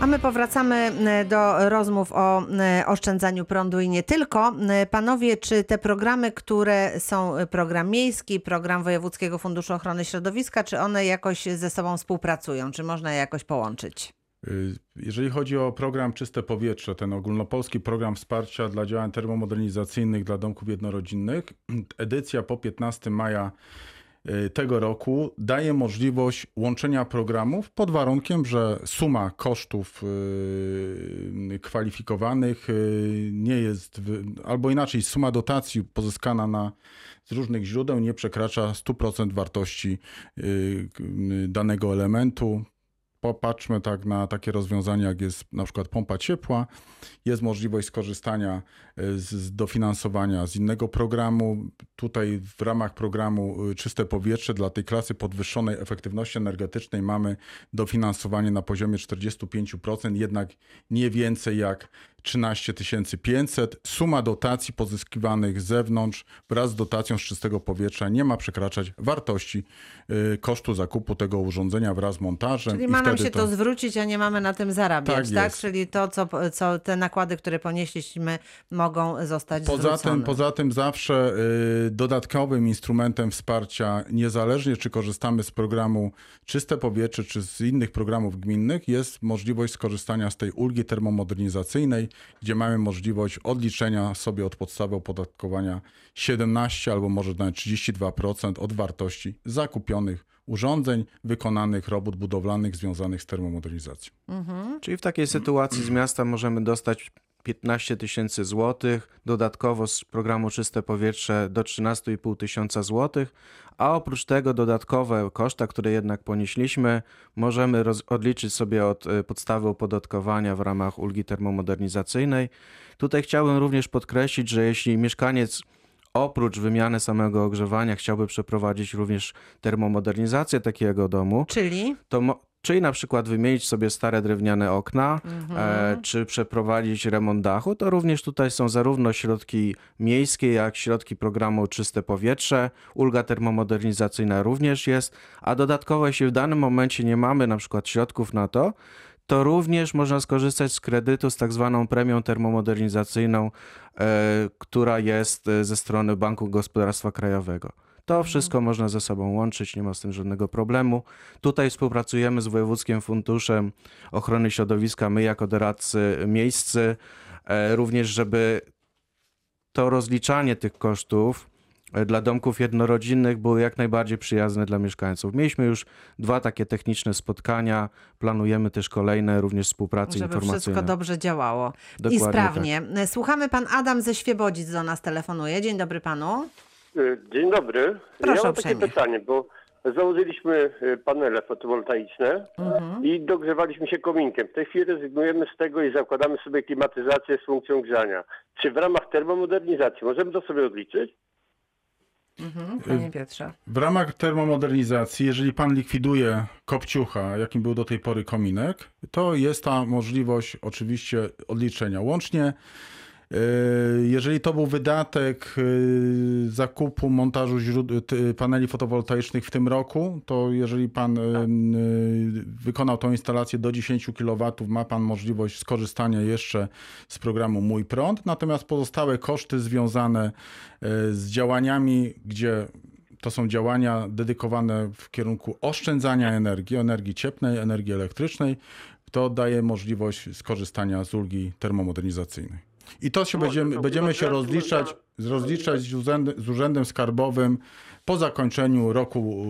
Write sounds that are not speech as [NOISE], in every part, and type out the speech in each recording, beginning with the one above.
A my powracamy e, do rozmów o e, oszczędzaniu prądu i nie tylko. E, Panowie, czy te programy, które są program miejski, program Wojewódzkiego Funduszu Ochrony Środowiska, czy one jakoś ze sobą współpracują? Czy można je jakoś połączyć? Jeżeli chodzi o program Czyste Powietrze, ten ogólnopolski program wsparcia dla działań termomodernizacyjnych dla domków jednorodzinnych, [CLEARS THROAT] edycja po 15 maja tego roku daje możliwość łączenia programów pod warunkiem, że suma kosztów y, kwalifikowanych y, nie jest, albo inaczej, suma dotacji pozyskana na, z różnych źródeł nie przekracza 100% wartości y, y, danego elementu. Popatrzmy tak na takie rozwiązania, jak jest na przykład pompa ciepła. Jest możliwość skorzystania y, z, z dofinansowania z innego programu. Tutaj w ramach programu y, Czyste Powietrze dla tej klasy podwyższonej efektywności energetycznej mamy dofinansowanie na poziomie 45%, jednak nie więcej jak 13 500. Suma dotacji pozyskiwanych z zewnątrz wraz z dotacją z czystego powietrza nie ma przekraczać wartości y, kosztu zakupu tego urządzenia wraz z montażem. Czyli ma nam się to zwrócić, a nie mamy na tym zarabiać, Tak tak? Czyli to, co, co te nakłady, które ponieśliśmy, mogą zostać Poza zwrócone. tym, poza tym zawsze y, dodatkowym instrumentem wsparcia, niezależnie czy korzystamy z programu Czyste Powietrze, czy z innych programów gminnych, jest możliwość skorzystania z tej ulgi termomodernizacyjnej, gdzie mamy możliwość odliczenia sobie od podstawy opodatkowania 17 albo może nawet 32% od wartości zakupionych urządzeń, wykonanych robót budowlanych związanych z termomodernizacją. Czyli w takiej sytuacji z miasta możemy dostać 15 tysięcy złotych, dodatkowo z programu Czyste Powietrze do 13,5 tysiąca złotych, a oprócz tego dodatkowe koszta, które jednak ponieśliśmy, możemy odliczyć sobie od y, podstawy opodatkowania w ramach ulgi termomodernizacyjnej. Tutaj chciałbym również podkreślić, że jeśli mieszkaniec oprócz wymiany samego ogrzewania chciałby przeprowadzić również termomodernizację takiego domu, Czyli? to czyli na przykład wymienić sobie stare drewniane okna, Mhm. e, czy przeprowadzić remont dachu, to również tutaj są zarówno środki miejskie, jak środki programu Czyste Powietrze. Ulga termomodernizacyjna również jest, a dodatkowo jeśli w danym momencie nie mamy na przykład środków na to, to również można skorzystać z kredytu z tak zwaną premią termomodernizacyjną, e, która jest e, ze strony Banku Gospodarstwa Krajowego. To wszystko można ze sobą łączyć, nie ma z tym żadnego problemu. Tutaj współpracujemy z Wojewódzkim Funduszem Ochrony Środowiska, my jako doradcy miejscy, e, również żeby to rozliczanie tych kosztów e, dla domków jednorodzinnych było jak najbardziej przyjazne dla mieszkańców. Mieliśmy już dwa takie techniczne spotkania, planujemy też kolejne, również współpracę Żeby informacyjną. wszystko dobrze działało i Dokładnie tak. sprawnie. Słuchamy, pan Adam ze Świebodzic do nas telefonuje. Dzień dobry panu. Y, Dzień dobry. Proszę ja mam uprzejmie. takie pytanie, bo założyliśmy y, panele fotowoltaiczne Mhm. i dogrzewaliśmy się kominkiem. W tej chwili rezygnujemy z tego i zakładamy sobie klimatyzację z funkcją grzania. Czy w ramach termomodernizacji możemy to sobie odliczyć? Mhm. Panie Piotrze. W ramach termomodernizacji, jeżeli pan likwiduje kopciucha, jakim był do tej pory kominek, to jest ta możliwość oczywiście odliczenia. Łącznie, jeżeli to był wydatek yy, zakupu, montażu paneli fotowoltaicznych w tym roku, to jeżeli pan yy, yy, wykonał tą instalację do 10 kW, ma pan możliwość skorzystania jeszcze z programu Mój Prąd. Natomiast pozostałe koszty związane z działaniami, gdzie to są działania dedykowane w kierunku oszczędzania energii, energii cieplnej, energii elektrycznej. To daje możliwość skorzystania z ulgi termomodernizacyjnej. I to się Może będziemy, to będziemy się rozliczać, rozliczać z, urzęd, z urzędem skarbowym po zakończeniu roku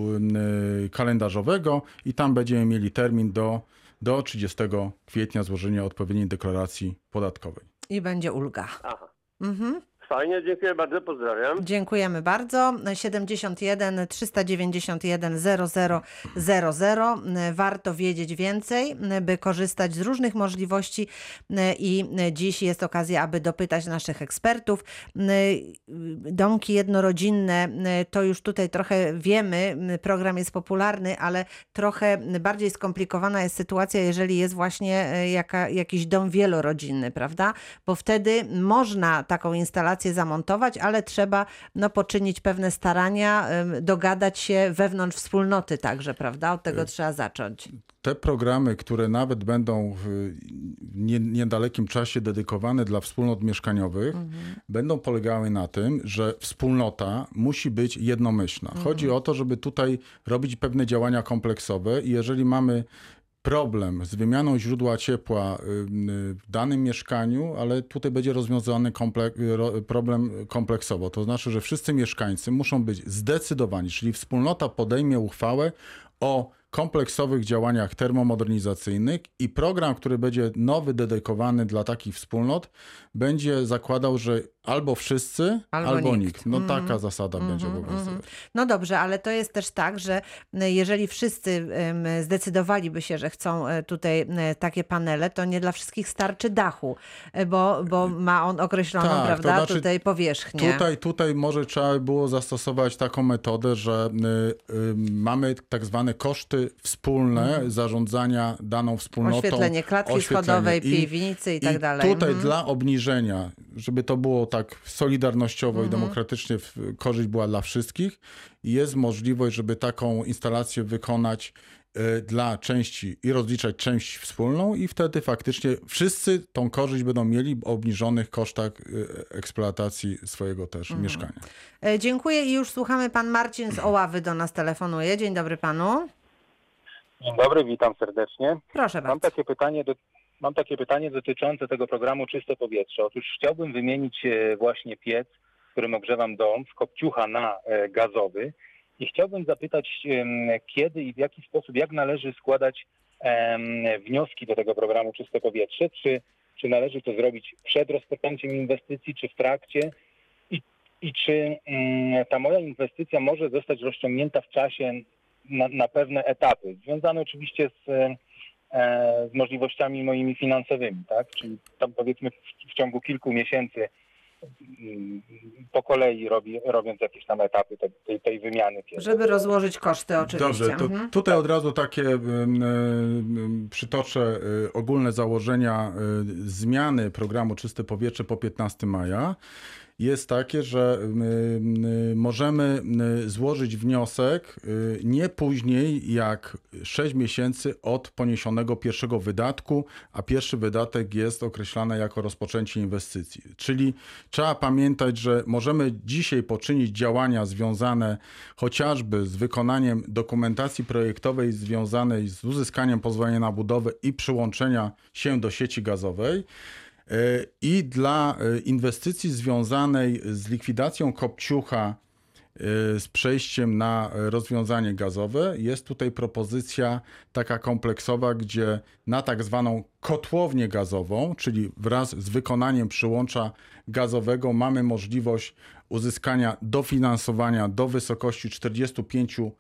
y, kalendarzowego i tam będziemy mieli termin do, do 30 kwietnia złożenia odpowiedniej deklaracji podatkowej. I będzie ulga. Aha. Mhm. Fajnie, dziękuję bardzo, pozdrawiam. Dziękujemy bardzo. 71 391 0000. Warto wiedzieć więcej, by korzystać z różnych możliwości i dziś jest okazja, aby dopytać naszych ekspertów. Domki jednorodzinne, to już tutaj trochę wiemy, program jest popularny, ale trochę bardziej skomplikowana jest sytuacja, jeżeli jest właśnie jaka, jakiś dom wielorodzinny, prawda? Bo wtedy można taką instalację instalację zamontować, ale trzeba no, poczynić pewne starania, dogadać się wewnątrz wspólnoty także, prawda? Od tego trzeba zacząć. Te programy, które nawet będą w nie- niedalekim czasie dedykowane dla wspólnot mieszkaniowych, będą polegały na tym, że wspólnota musi być jednomyślna. Chodzi o to, żeby tutaj robić pewne działania kompleksowe i jeżeli mamy problem z wymianą źródła ciepła y, w danym mieszkaniu, ale tutaj będzie rozwiązany komple- ro- problem kompleksowo. To znaczy, że wszyscy mieszkańcy muszą być zdecydowani, czyli wspólnota podejmie uchwałę o kompleksowych działaniach termomodernizacyjnych i program, który będzie nowy, dedykowany dla takich wspólnot, będzie zakładał, że albo wszyscy, Albo albo, nikt. nikt. No taka zasada będzie obowiązywać. No dobrze, ale to jest też tak, że y, jeżeli wszyscy zdecydowaliby się, że chcą y, tutaj y, takie panele, to nie dla wszystkich starczy dachu, bo, bo ma on określoną, Tak, to prawda, znaczy tutaj powierzchnię. Tutaj, tutaj może trzeba by było zastosować taką metodę, że mamy tak zwane koszty wspólne zarządzania daną wspólnotą. Mhm. Oświetlenie klatki oświetlenie. schodowej, I- piwnicy i tak dalej. Tutaj Mhm. dla obniżenia, żeby to było tak solidarnościowo Mhm. i demokratycznie, w- korzyść była dla wszystkich, jest możliwość, żeby taką instalację wykonać y, dla części i rozliczać część wspólną i wtedy faktycznie wszyscy tą korzyść będą mieli o obniżonych kosztach y, eksploatacji swojego też Mhm. mieszkania. E, Dziękuję i już słuchamy. Pan Marcin z Oławy do nas telefonuje. Dzień dobry panu. Dzień dobry, witam serdecznie. Proszę Mam bardzo. takie pytanie, do, mam takie pytanie dotyczące tego programu Czyste Powietrze. Otóż chciałbym wymienić e, właśnie piec, w którym ogrzewam dom, z kopciucha na e, gazowy i chciałbym zapytać, kiedy i w jaki sposób, jak należy składać wnioski do tego programu Czyste Powietrze? Czy, czy należy to zrobić przed rozpoczęciem inwestycji, czy w trakcie? I, i czy mm, ta moja inwestycja może zostać rozciągnięta w czasie na, na pewne etapy, związane oczywiście z, e, z możliwościami moimi finansowymi, tak? Czyli tam powiedzmy w, w ciągu kilku miesięcy mm, po kolei robi, robiąc jakieś tam etapy te, tej, tej wymiany. pierwszej. Żeby rozłożyć koszty oczywiście. Dobrze, to Mhm. tutaj od razu takie przytoczę y, ogólne założenia y, zmiany programu Czyste Powietrze po 15 maja. Jest takie, że y, y, możemy y, złożyć wniosek y, nie później jak 6 miesięcy od poniesionego pierwszego wydatku, a pierwszy wydatek jest określany jako rozpoczęcie inwestycji. Czyli trzeba pamiętać, że możemy dzisiaj poczynić działania związane chociażby z wykonaniem dokumentacji projektowej związanej z uzyskaniem pozwolenia na budowę i przyłączenia się do sieci gazowej. E, I dla e, inwestycji związanej z likwidacją kopciucha, e, z przejściem na rozwiązanie gazowe, jest tutaj propozycja taka kompleksowa, gdzie na tak zwaną kotłownię gazową, czyli wraz z wykonaniem przyłącza gazowego, mamy możliwość uzyskania dofinansowania do wysokości 45%,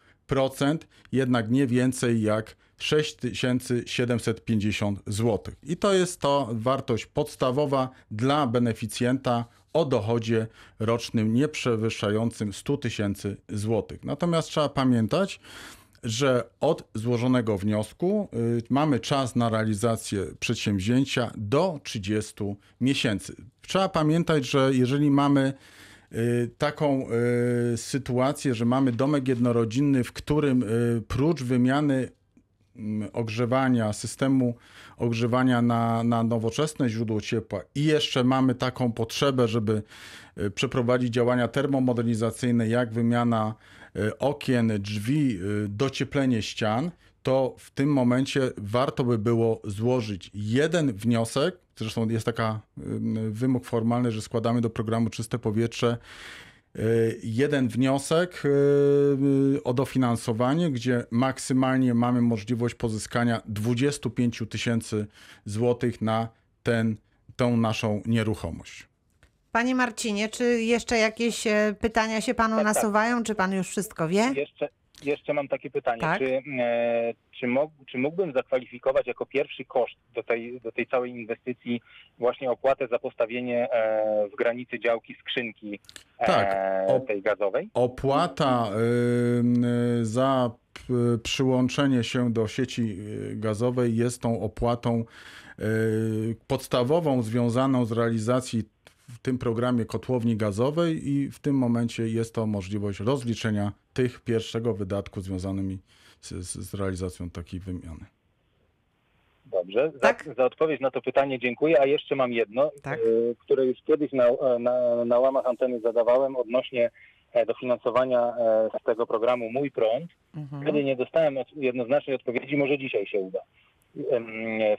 jednak nie więcej jak 6750 zł. I to jest to wartość podstawowa dla beneficjenta o dochodzie rocznym nieprzewyższającym 100 tysięcy złotych. Natomiast trzeba pamiętać, że od złożonego wniosku y, mamy czas na realizację przedsięwzięcia do 30 miesięcy. Trzeba pamiętać, że jeżeli mamy taką y, sytuację, że mamy domek jednorodzinny, w którym y, prócz wymiany mm, ogrzewania, systemu ogrzewania na, na nowoczesne źródło ciepła i jeszcze mamy taką potrzebę, żeby y, przeprowadzić działania termomodernizacyjne, jak wymiana y, okien, drzwi, y, docieplenie ścian, to w tym momencie warto by było złożyć jeden wniosek, zresztą jest taka wymóg formalny, że składamy do programu Czyste Powietrze y, jeden wniosek y, y, o dofinansowanie, gdzie maksymalnie mamy możliwość pozyskania 25 tysięcy złotych na ten, tą naszą nieruchomość. Panie Marcinie, czy jeszcze jakieś e, pytania się panu Tak, tak. nasuwają, czy pan już wszystko wie? Jeszcze, jeszcze mam takie pytanie. Tak. Czy, e, czy, mógł, czy mógłbym zakwalifikować jako pierwszy koszt do tej, do tej całej inwestycji właśnie opłatę za postawienie e, w granicy działki skrzynki e, Tak. O- tej gazowej? Opłata za p- przyłączenie się do sieci y, gazowej jest tą opłatą y, podstawową związaną z realizacji w tym programie kotłowni gazowej i w tym momencie jest to możliwość rozliczenia tych pierwszego wydatku związanymi z, z, z realizacją takiej wymiany. Dobrze, Tak. za, za odpowiedź na to pytanie dziękuję, a jeszcze mam jedno, Tak. e, które już kiedyś na, e, na, na łamach anteny zadawałem odnośnie e, dofinansowania e, z tego programu Mój Prąd. Mhm. Wtedy nie dostałem jednoznacznej odpowiedzi, może dzisiaj się uda.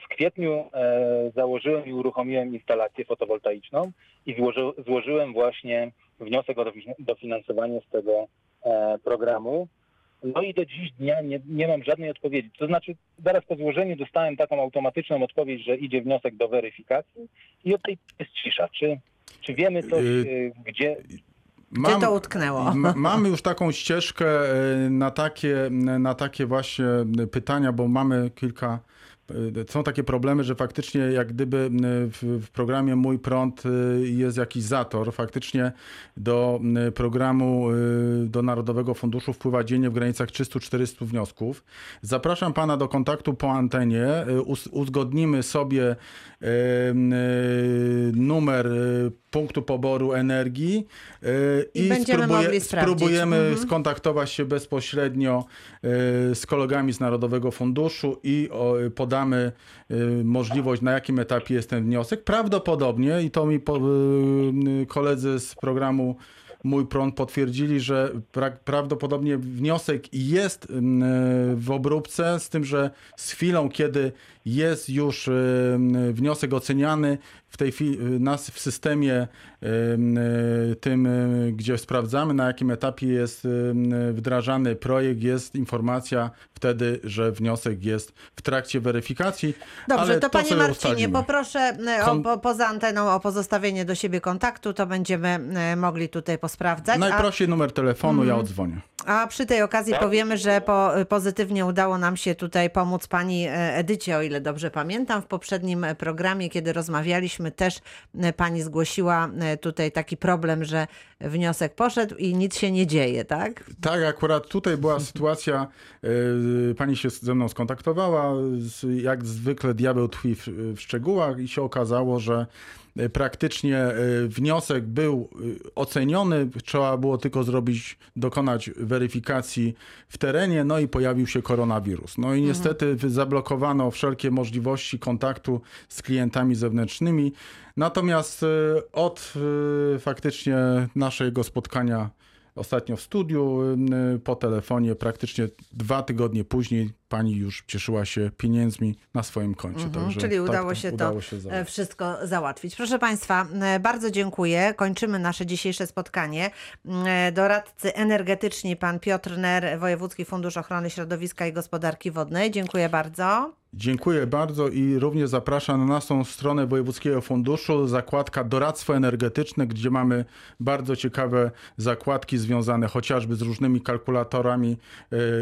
W kwietniu założyłem i uruchomiłem instalację fotowoltaiczną i złoży, złożyłem właśnie wniosek o dofi- dofinansowanie z tego programu. No i do dziś dnia nie, nie mam żadnej odpowiedzi. To znaczy, zaraz po złożeniu dostałem taką automatyczną odpowiedź, że idzie wniosek do weryfikacji i od tej jest cisza. Czy, czy wiemy coś, Y- e, gdzie, Gdzie to utknęło? Ma- Mamy już taką ścieżkę e, na takie, na takie właśnie pytania, bo mamy kilka. E, Są takie problemy, że faktycznie jak gdyby m, w, w programie Mój Prąd e, jest jakiś zator. Faktycznie do programu, do Narodowego Funduszu wpływa dziennie w granicach 300-400 wniosków. Zapraszam pana do kontaktu po antenie. Uz, uzgodnimy sobie numer punktu poboru energii I i, spróbuje- spróbujemy Mhm. skontaktować się bezpośrednio z kolegami z Narodowego Funduszu i o, podamy e, możliwość, na jakim etapie jest ten wniosek. Prawdopodobnie, i to mi po, e, koledzy z programu Mój Prąd potwierdzili, że pra, prawdopodobnie wniosek jest w obróbce, z tym, że z chwilą, kiedy jest już em, wniosek oceniany, w tej chwili nas w systemie em, tym, gdzie sprawdzamy, na jakim etapie jest wdrażany projekt, jest informacja wtedy, że wniosek jest w trakcie weryfikacji. Dobrze, ale to, panie sobie Marcinie, ustalimy. poproszę o, po, poza anteną o pozostawienie do siebie kontaktu, to będziemy mogli tutaj posprawdzać. A, Najprościej numer telefonu, Mhm. ja odzwonię. a przy tej okazji powiemy, że po, pozytywnie udało nam się tutaj pomóc pani Edycie, o ile dobrze pamiętam. W poprzednim e, programie, kiedy rozmawialiśmy, też e, pani zgłosiła e, tutaj taki problem, że wniosek poszedł i nic się nie dzieje, tak? Tak, akurat tutaj była [LAUGHS] sytuacja, pani się ze mną skontaktowała, jak zwykle diabeł tkwi w, szczegółach i się okazało, że praktycznie y, wniosek był y, oceniony, trzeba było tylko zrobić, dokonać weryfikacji w terenie, no i pojawił się koronawirus. No i niestety wy- zablokowano wszelkie możliwości kontaktu z klientami zewnętrznymi. Natomiast y, od faktycznie naszego spotkania ostatnio w studiu, po telefonie, praktycznie dwa tygodnie później pani już cieszyła się pieniędzmi na swoim koncie. Mhm, Także czyli tak udało się to udało się e, załatwić. wszystko załatwić. Proszę Państwa, e, bardzo dziękuję. Kończymy nasze dzisiejsze spotkanie. E, Doradcy energetyczni, pan Piotr Ner, Wojewódzki Fundusz Ochrony Środowiska i Gospodarki Wodnej. Dziękuję bardzo. Dziękuję bardzo i również zapraszam na naszą stronę Wojewódzkiego Funduszu, zakładka Doradztwo Energetyczne, gdzie mamy bardzo ciekawe zakładki związane chociażby z różnymi kalkulatorami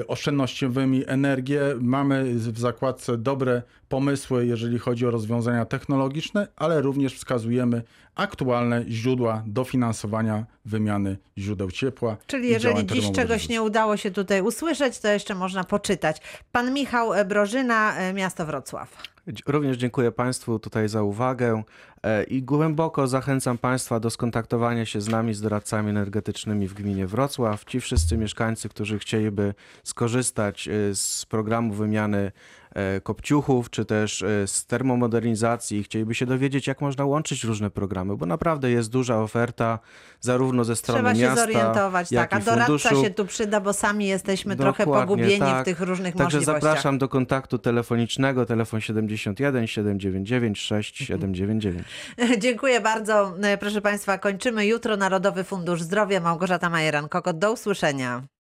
oszczędnościowymi energii. Mamy w zakładce dobre pomysły, jeżeli chodzi o rozwiązania technologiczne, ale również wskazujemy aktualne źródła dofinansowania wymiany źródeł ciepła. Czyli jeżeli dziś czegoś nie udało się tutaj usłyszeć, to jeszcze można poczytać. Pan Michał Brożyna, e, miasto Wrocław. Również dziękuję Państwu tutaj za uwagę e, i głęboko zachęcam Państwa do skontaktowania się z nami, z doradcami energetycznymi w gminie Wrocław. Ci wszyscy mieszkańcy, którzy chcieliby skorzystać e, z programu wymiany kopciuchów, czy też e, z termomodernizacji, chcieliby się dowiedzieć, jak można łączyć różne programy, bo naprawdę jest duża oferta zarówno ze strony Trzeba się miasta, zorientować, jak tak. A doradca funduszu. się tu przyda, bo sami jesteśmy trochę Dokładnie, pogubieni tak. w tych różnych Także możliwościach. zapraszam do kontaktu telefonicznego, telefon 71 799 6799. Dziękuję bardzo. E, Proszę Państwa, kończymy jutro Narodowy Fundusz Zdrowia. Małgorzata Majeran-Kokot. Do usłyszenia.